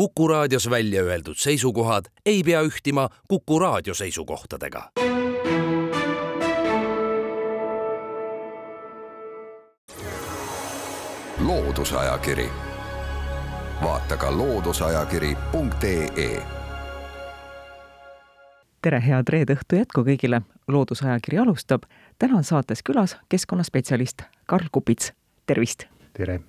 Kuku raadios välja öeldud seisukohad ei pea ühtima Kuku raadio seisukohtadega. loodusajakiri, vaata ka looduseajakiri.ee tere, head reede õhtu jätku kõigile. loodusajakiri alustab. täna on saates külas keskkonnaspetsialist Karl Kupits. tervist! tere!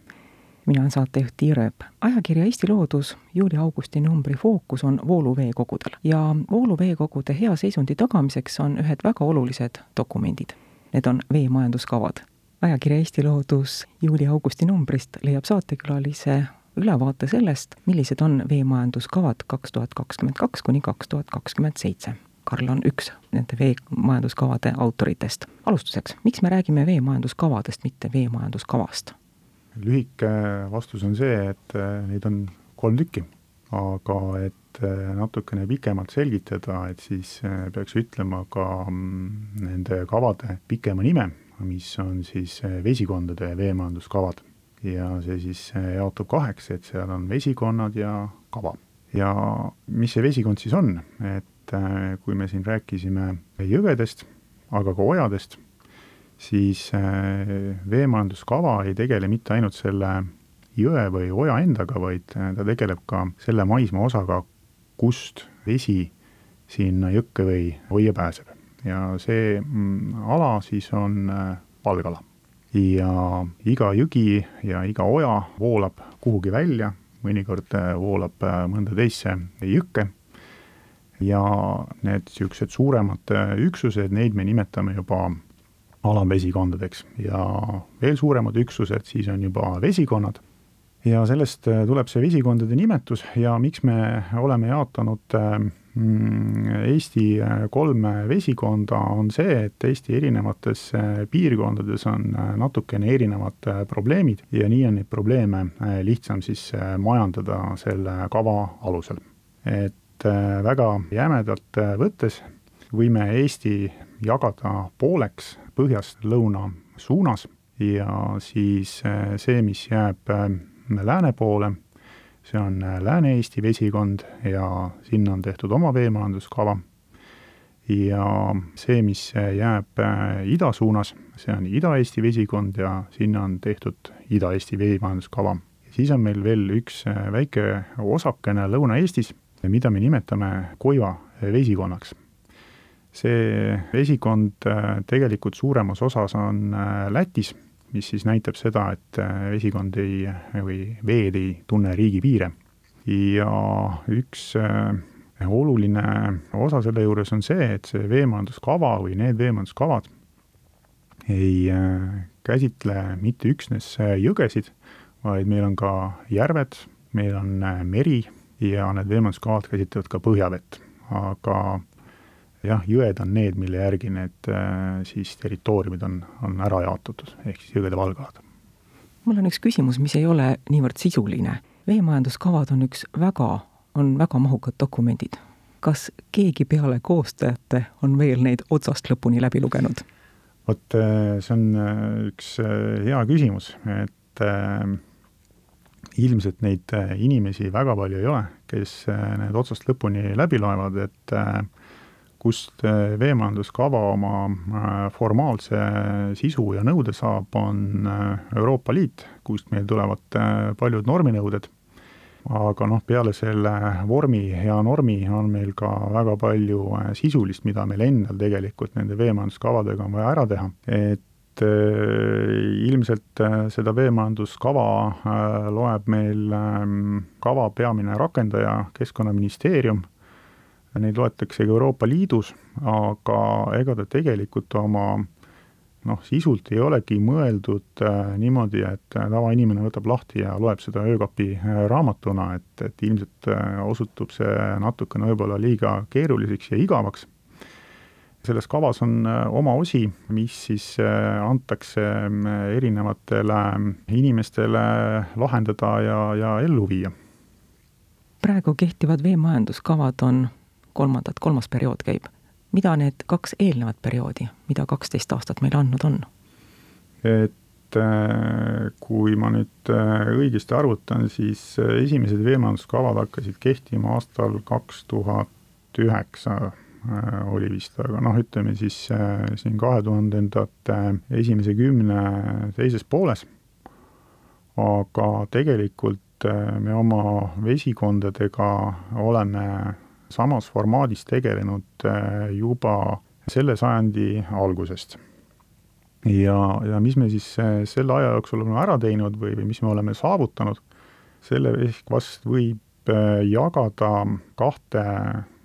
Mina olen saatejuht Tiia Rööp. ajakirja Eesti Loodus juuli-augusti numbri fookus on vooluveekogudel ja vooluveekogude hea seisundi tagamiseks on ühed väga olulised dokumendid. Need on veemajanduskavad. ajakirja Eesti Loodus juuli-augusti numbrist leiab saatekülalise ülevaate sellest, millised on veemajanduskavad kaks tuhat kakskümmend kaks kuni kaks tuhat kakskümmend seitse. Karl on üks nende veemajanduskavade autoritest. alustuseks, miks me räägime veemajanduskavadest, mitte veemajanduskavast? Lühike vastus on see, et äh, neid on kolm tükki, aga et äh, natukene pikemalt selgitada, et siis äh, peaks ütlema ka mm, nende kavade pikema nime, mis on siis vesikondade veemajanduskavad. ja see siis jaotub kaheks, et seal on vesikonnad ja kava. ja mis see vesikond siis on, et kui me siin rääkisime jõgedest, aga ka ojadest siis äh, veemajanduskava ei tegele mitte ainult selle jõe või oja endaga, vaid äh, ta tegeleb ka selle maismaa osaga, kust vesi sinna jõkke või ojja pääseb. ja see mm, ala siis on äh, valgala. ja iga jõgi ja iga oja voolab kuhugi välja, mõnikord voolab mõnda teisse jõkke ja need niisugused suuremad üksused, neid me nimetame juba alamvesikondadeks ja veel suuremad üksused siis on juba vesikonnad. ja sellest äh, tuleb see vesikondade nimetus ja miks me oleme jaotanud äh, mm, Eesti äh, kolme vesikonda, on see, et Eesti erinevates piirkondades on natukene erinevad probleemid ja nii on neid probleeme lihtsam siis majandada selle kava alusel. et väga jämedalt võttes võime Eesti jagada pooleks põhjast lõuna suunas ja siis äh, see, mis jääb äh, lääne poole, see on äh, Lääne-Eesti vesikond ja sinna on tehtud oma veemajanduskava. ja see, mis jääb ida suunas, see on Ida-Eesti vesikond ja sinna on tehtud Ida-Eesti veemajanduskava. siis on meil veel üks väike osakene Lõuna-Eestis, mida me nimetame Koiva vesikonnaks see vesikond äh, tegelikult suuremas osas on äh, Lätis, mis siis näitab seda, et äh, vesikond ei, või veed ei tunne riigipiire. ja üks oluline osa selle juures on see, et see veemajanduskava või need veemajanduskavad ei käsitle mitte üksnes jõgesid, vaid meil on ka järved, meil on meri ja need veemajanduskavad käsitlevad ka põhjavett, aga jah, jõed on need, mille järgi need äh, siis territooriumid on, on ära jaotatud, ehk siis jõgede valgalad. mul on üks küsimus, mis ei ole niivõrd sisuline. veemajanduskavad on üks väga, on väga mahukad dokumendid. kas keegi peale koostajate on veel neid otsast lõpuni läbi lugenud? vot äh, see on äh, üks hea küsimus, et ilmselt neid inimesi väga palju ei ole, kes need otsast lõpuni läbi loevad, et äh, kust äh, veemajanduskava oma äh, formaalse sisu ja nõude saab, on äh, Euroopa Liit, kust meil tulevad paljud norminõuded, aga noh, peale selle vormi ja normi on meil ka väga palju sisulist, mida meil endal tegelikult nende veemajanduskavadega on vaja ära teha, et ilmselt seda veemajanduskava loeb meil ähm, kava peamine rakendaja, Keskkonnaministeerium neid loetakse ka Euroopa Liidus, aga ega ta tegelikult oma noh, sisult ei olegi mõeldud äh, niimoodi, et tavainimene võtab lahti ja loeb seda öökapi äh, raamatuna, et, et ilmselt äh, osutub see natukene võib-olla liiga keeruliseks ja igavaks. selles kavas on äh, oma osi, mis siis äh, antakse äh, erinevatele inimestele lahendada ja, ja ellu viia. praegu kehtivad veemajanduskavad on kolmandat, kolmas periood käib. mida need kaks eelnevat perioodi, mida kaksteist aastat meile andnud on? et et kui ma nüüd õigesti arvutan, siis esimesed veemajanduskavad hakkasid kehtima aastal kaks tuhat üheksa oli vist, aga noh, ütleme siis siin kahe tuhandendate esimese kümne teises pooles. aga tegelikult me oma vesikondadega oleme samas formaadis tegelenud juba selle sajandi algusest. ja, ja mis me siis äh, selle aja jooksul oleme ära teinud või, või mis me oleme saavutanud, selle ehk vast võib äh, jagada kahte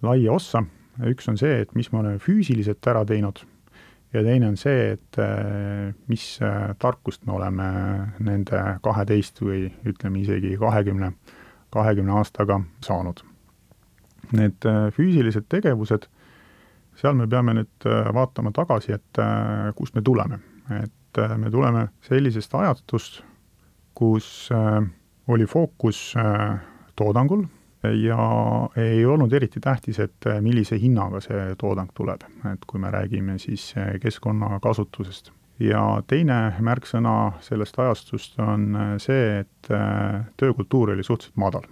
laia ossa, üks on see, et mis me oleme füüsiliselt ära teinud ja teine on see, et äh, mis tarkust me oleme nende kaheteist või ütleme isegi kahekümne, kahekümne aastaga saanud. Need füüsilised tegevused seal me peame nüüd äh, vaatama tagasi, et äh, kust me tuleme. et äh, me tuleme sellisest ajastust, kus oli fookus toodangul ja ei olnud eriti tähtis, et millise hinnaga see toodang tuleb, et kui me räägime siis keskkonnakasutusest. ja teine märksõna sellest ajastust on see, et töökultuur oli suhteliselt madal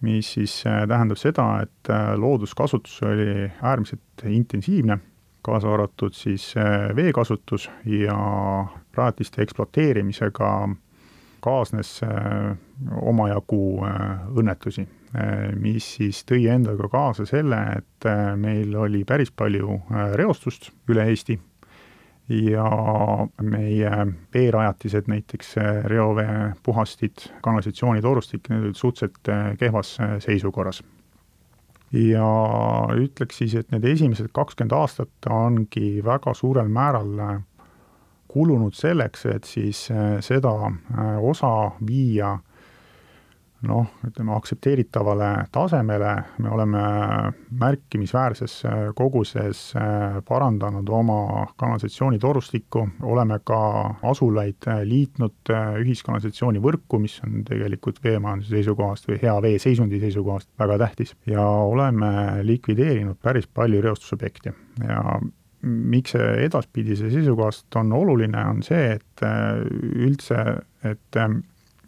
mis siis äh, tähendab seda, et äh, looduskasutus oli äärmiselt intensiivne, kaasa arvatud siis äh, veekasutus ja rajatiste ekspluateerimisega kaasnes omajagu õnnetusi, mis siis tõi endaga kaasa selle, et meil oli päris palju reostust üle Eesti ja meie veerajatised, näiteks reoveepuhastid, kanalisatsioonitorustik, need olid suhteliselt eh, kehvas eh, seisukorras. ja ütleks siis, et need esimesed kakskümmend aastat ongi väga suurel määral kulunud selleks, et siis seda osa viia noh, ütleme aktsepteeritavale tasemele, me oleme märkimisväärses koguses äh, parandanud oma kanalisatsioonitorustikku, oleme ka asulaid liitnud äh, ühiskanalisatsiooni võrku, mis on tegelikult veemajanduse seisukohast või hea veeseisundi seisukohast väga tähtis, ja oleme likvideerinud päris palju reostusobjekte. Ja miks see edaspidise seisukohast on oluline, on see, et äh, üldse, et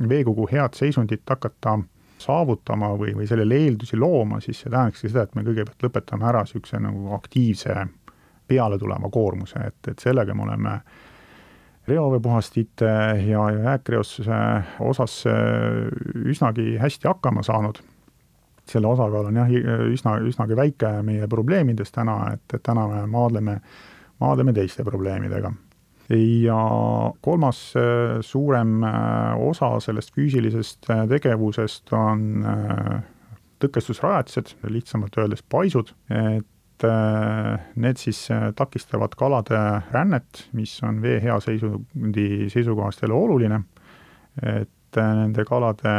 veekogu head seisundit hakata saavutama või, või sellele eeldusi looma, siis see tähendakski seda, et me kõigepealt lõpetame ära niisuguse nagu aktiivse pealetuleva koormuse, et, et sellega me oleme reoveepuhastite ja, ja jääkreostuse osas üsnagi hästi hakkama saanud. selle osakaal on jah, üsna, üsnagi väike meie probleemides täna, et, et täna me maadleme, maadleme teiste probleemidega ja kolmas äh, suurem äh, osa sellest füüsilisest äh, tegevusest on tõkestusrajatised, lihtsamalt öeldes paisud, et need siis takistavad kalade rännet, mis on vee hea seisundi seisukohast jälle oluline, et nende kalade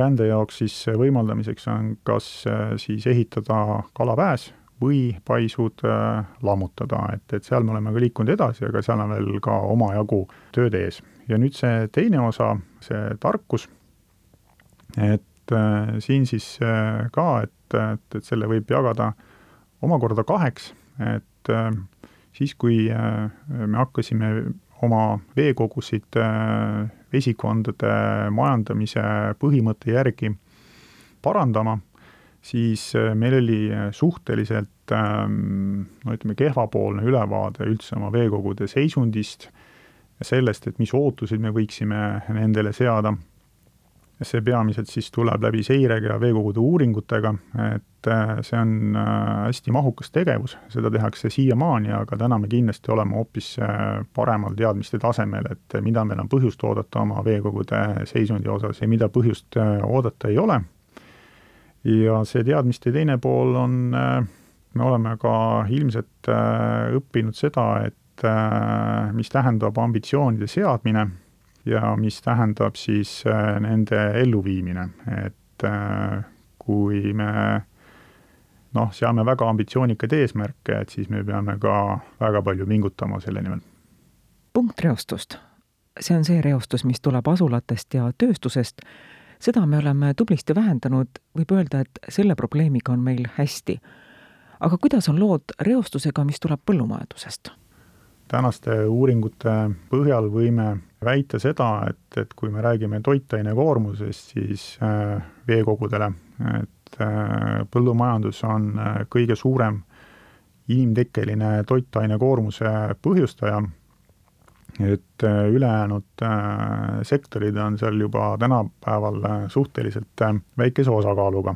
rände jaoks siis võimaldamiseks on kas siis ehitada kalaväes või paisud äh, lammutada, et, et seal me oleme ka liikunud edasi, aga seal on veel ka omajagu tööd ees. ja nüüd see teine osa, see tarkus, et äh, siin siis äh, ka, et, et, et selle võib jagada omakorda kaheks, et siis, kui me hakkasime oma veekogusid vesikondade majandamise põhimõtte järgi parandama siis äh, meil oli äh, suhteliselt ähm, no ütleme, kehvapoolne ülevaade üldse oma veekogude seisundist, sellest, et mis ootuseid me võiksime nendele seada. see peamiselt siis tuleb läbi seirega ja veekogude uuringutega, et äh, see on hästi mahukas tegevus, seda tehakse siiamaani, aga täna me kindlasti oleme hoopis paremal teadmiste tasemel, et mida meil on põhjust oodata oma veekogude seisundi osas ja mida põhjust oodata ei ole ja see teadmiste teine pool on, äh, me oleme ka ilmselt äh, õppinud seda, et äh, mis tähendab ambitsioonide seadmine ja mis tähendab siis nende elluviimine, et kui me noh, seame väga ambitsioonikaid eesmärke, et siis me peame ka väga palju pingutama selle nimel. punktreostust, see on see reostus, mis tuleb asulatest ja tööstusest seda me oleme tublisti vähendanud, võib öelda, et selle probleemiga on meil hästi. aga kuidas on lood reostusega, mis tuleb põllumajandusest? tänaste uuringute põhjal võime väita seda, et, et kui me räägime toitaine koormusest, siis äh, veekogudele, et äh, põllumajandus on äh, kõige suurem inimtekkeline toitaine koormuse põhjustaja, et ülejäänud sektorid on seal juba tänapäeval suhteliselt väikese osakaaluga.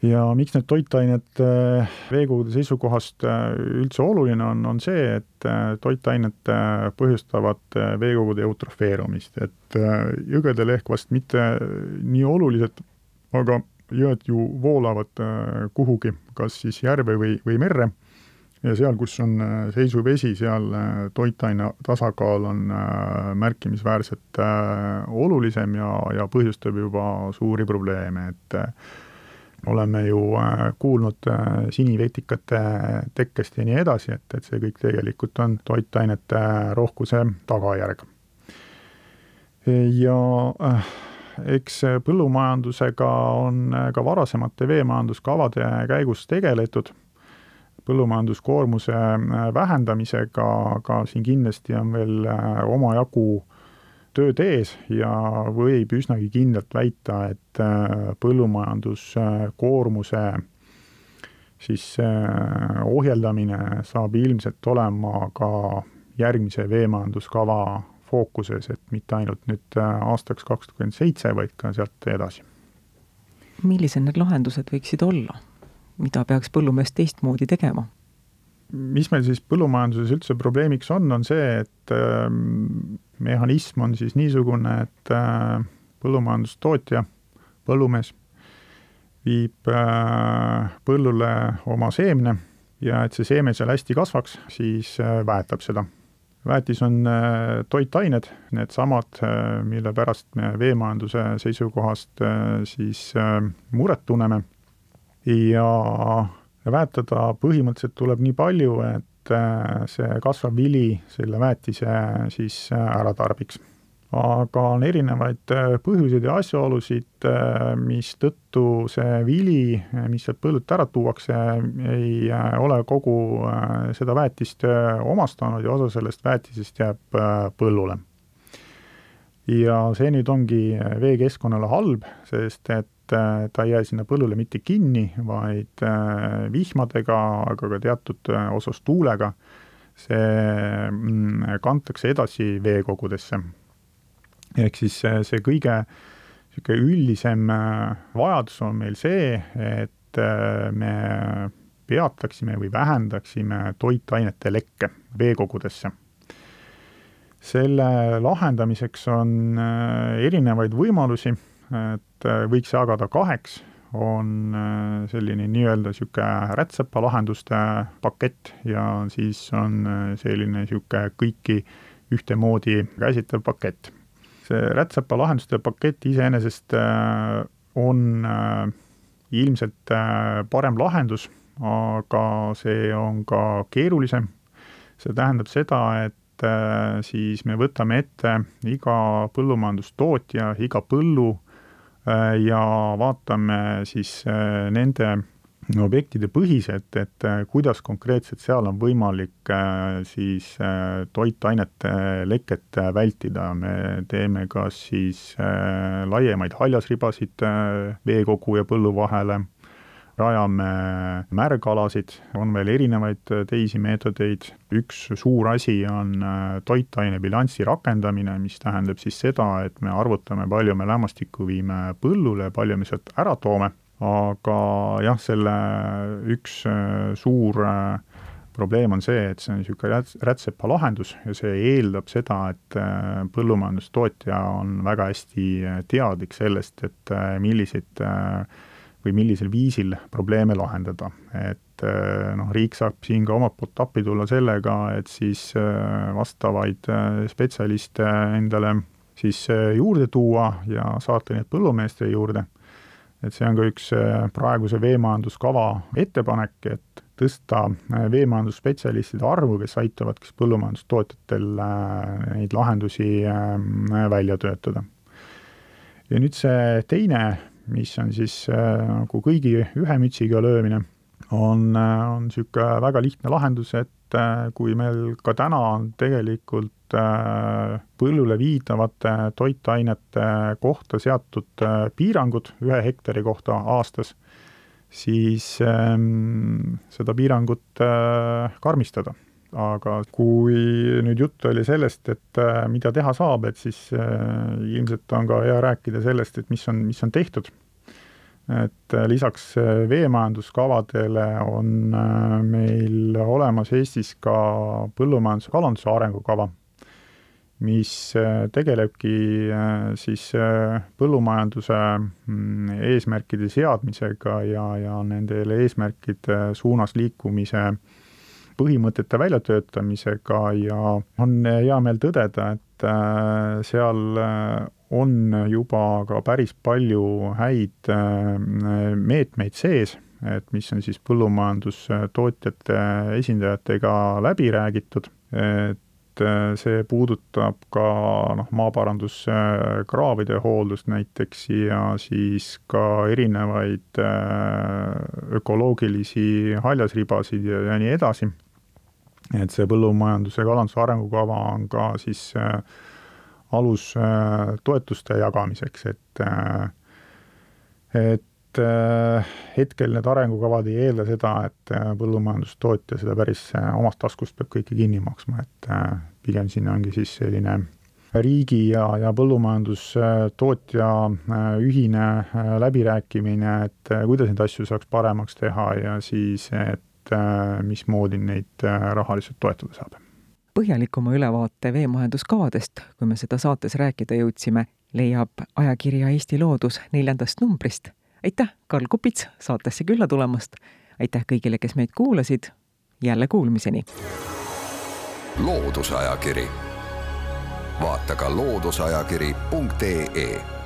Ja miks need toitained äh, veekogude seisukohast äh, üldse oluline on, on see, et äh, toitained põhjustavad veekogude eutrofeerumist, et jõgedel ehk vast mitte nii olulised, aga jõed ju voolavad kuhugi, kas siis järve või, või merre, ja seal, kus on seisuv vesi, seal toitaine tasakaal on märkimisväärselt olulisem ja, ja põhjustab juba suuri probleeme, et oleme ju äh, kuulnud äh, sinivetikate tekkest ja nii edasi, et, et see kõik tegelikult on toitainete rohkuse tagajärg. ja äh, eks põllumajandusega on ka varasemate veemajanduskavade käigus tegeletud, põllumajanduskoormuse vähendamisega, aga siin kindlasti on veel omajagu tööd ees ja võib üsnagi kindlalt väita, et äh, põllumajanduskoormuse siis äh, ohjeldamine saab ilmselt olema ka järgmise veemajanduskava fookuses, et mitte ainult nüüd äh, aastaks kakskümmend seitse, vaid ka sealt edasi. millised need lahendused võiksid olla, mida peaks põllumees teistmoodi tegema? mis meil siis põllumajanduses üldse probleemiks on, on see, et ähm, mehhanism on siis niisugune, et äh, põllumajandustootja, põllumees viib äh, põllule oma seemne ja et see seeme seal hästi kasvaks, siis äh, väetab seda. väetis on toitained, needsamad, mille pärast me veemajanduse seisukohast siis muret tunneme ja väetada põhimõtteliselt tuleb nii palju, et et see kasvav vili selle väetise siis ära tarbiks. aga on erinevaid põhjuseid ja asjaolusid, mistõttu see vili, mis sealt põllult ära tuuakse, ei ole kogu seda väetist omastanud ja osa sellest väetisest jääb põllule. ja see nüüd ongi veekeskkonnale halb, sest et äh, ta ei jää sinna põllule mitte kinni, vaid äh, vihmadega, aga ka teatud äh, osas tuulega, see mm, kantakse edasi veekogudesse. ehk siis see kõige niisugune üldisem vajadus on meil see, et me peataksime või vähendaksime toitainete lekke veekogudesse. Selle lahendamiseks on erinevaid võimalusi, et äh, võiks jagada kaheks, on äh, selline nii-öelda niisugune rätsepa lahenduste pakett ja siis on äh, selline niisugune kõiki ühtemoodi käsitlev pakett. see rätsepa lahenduste pakett iseenesest on ilmselt parem lahendus, aga see on ka keerulisem. see tähendab seda, et siis me võtame ette iga põllumajandustootja, iga põllu ja vaatame siis äh, nende objektide põhiselt, et äh, kuidas konkreetselt seal on võimalik siis toitainete leket vältida, me teeme kas siis laiemaid haljasribasid veekogu ja põllu vahele rajame märgalasid, on veel erinevaid teisi meetodeid, üks suur asi on äh, toitaine bilansi rakendamine, mis tähendab siis seda, et me arvutame, palju me lämmastikku viime põllule, palju me sealt ära toome, aga jah, selle üks äh, suur äh, probleem on see, et see on niisugune rätsepa lahendus ja see eeldab seda, et põllumajandustootja on väga hästi teadlik sellest, et milliseid või millisel viisil probleeme lahendada. et äh, noh, riik saab siin ka omalt poolt appi tulla sellega, et siis äh, vastavaid äh, spetsialiste endale siis juurde tuua ja saata neid põllumeeste juurde. et see on ka üks praeguse veemajanduskava ettepanek, et tõsta veemajandusspetsialistide arvu, kes aitavad siis põllumajandustootjatel neid lahendusi välja töötada. ja nüüd see teine mis on siis äh, nagu kõigi ühe mütsiga löömine, on, on niisugune väga lihtne lahendus, et kui meil ka täna on tegelikult põllule viidavate toitainete kohta seatud piirangud ühe hektari kohta aastas, siis ähm, seda piirangut äh, karmistada. Aga kui nüüd jutt oli sellest, et äh, mida teha saab, et siis äh, ilmselt on ka hea rääkida sellest, et mis on, mis on tehtud. et äh, lisaks äh, veemajanduskavadele on äh, meil olemas Eestis ka põllumajanduse kalanduse arengukava mis äh, tegelebki äh, siis äh, põllumajanduse mm, eesmärkide seadmisega ja, ja nendele eesmärkide suunas liikumise põhimõtete väljatöötamisega ja on hea meel tõdeda, et seal on juba ka päris palju häid meetmeid sees, et mis on siis põllumajandustootjate esindajatega läbi räägitud, et äh, see puudutab ka noh, maaparanduskraavide hooldust näiteks ja siis ka erinevaid äh, ökoloogilisi haljasribasid ja, ja nii edasi. Et see põllumajanduse ja kalanduse arengukava on ka siis äh, alus toetuste jagamiseks, et et et äh, hetkel need arengukavad ei eelda seda, et äh, põllumajandustootja seda päris äh, omast taskust peab kõike kinni maksma, et pigem siin ongi siis selline riigi ja, ja põllumajandustootja ühine läbirääkimine, et kuidas neid asju saaks paremaks teha ja siis, et mismoodi neid rahaliselt toetada saab. põhjalikuma ülevaate veemajanduskavadest, kui me seda saates rääkida jõudsime, leiab ajakirja Eesti Loodus neljandast numbrist aitäh, Karl Kupits, saatesse külla tulemast. aitäh kõigile, kes meid kuulasid. jälle kuulmiseni. loodusajakiri, vaata ka looduseajakiri.ee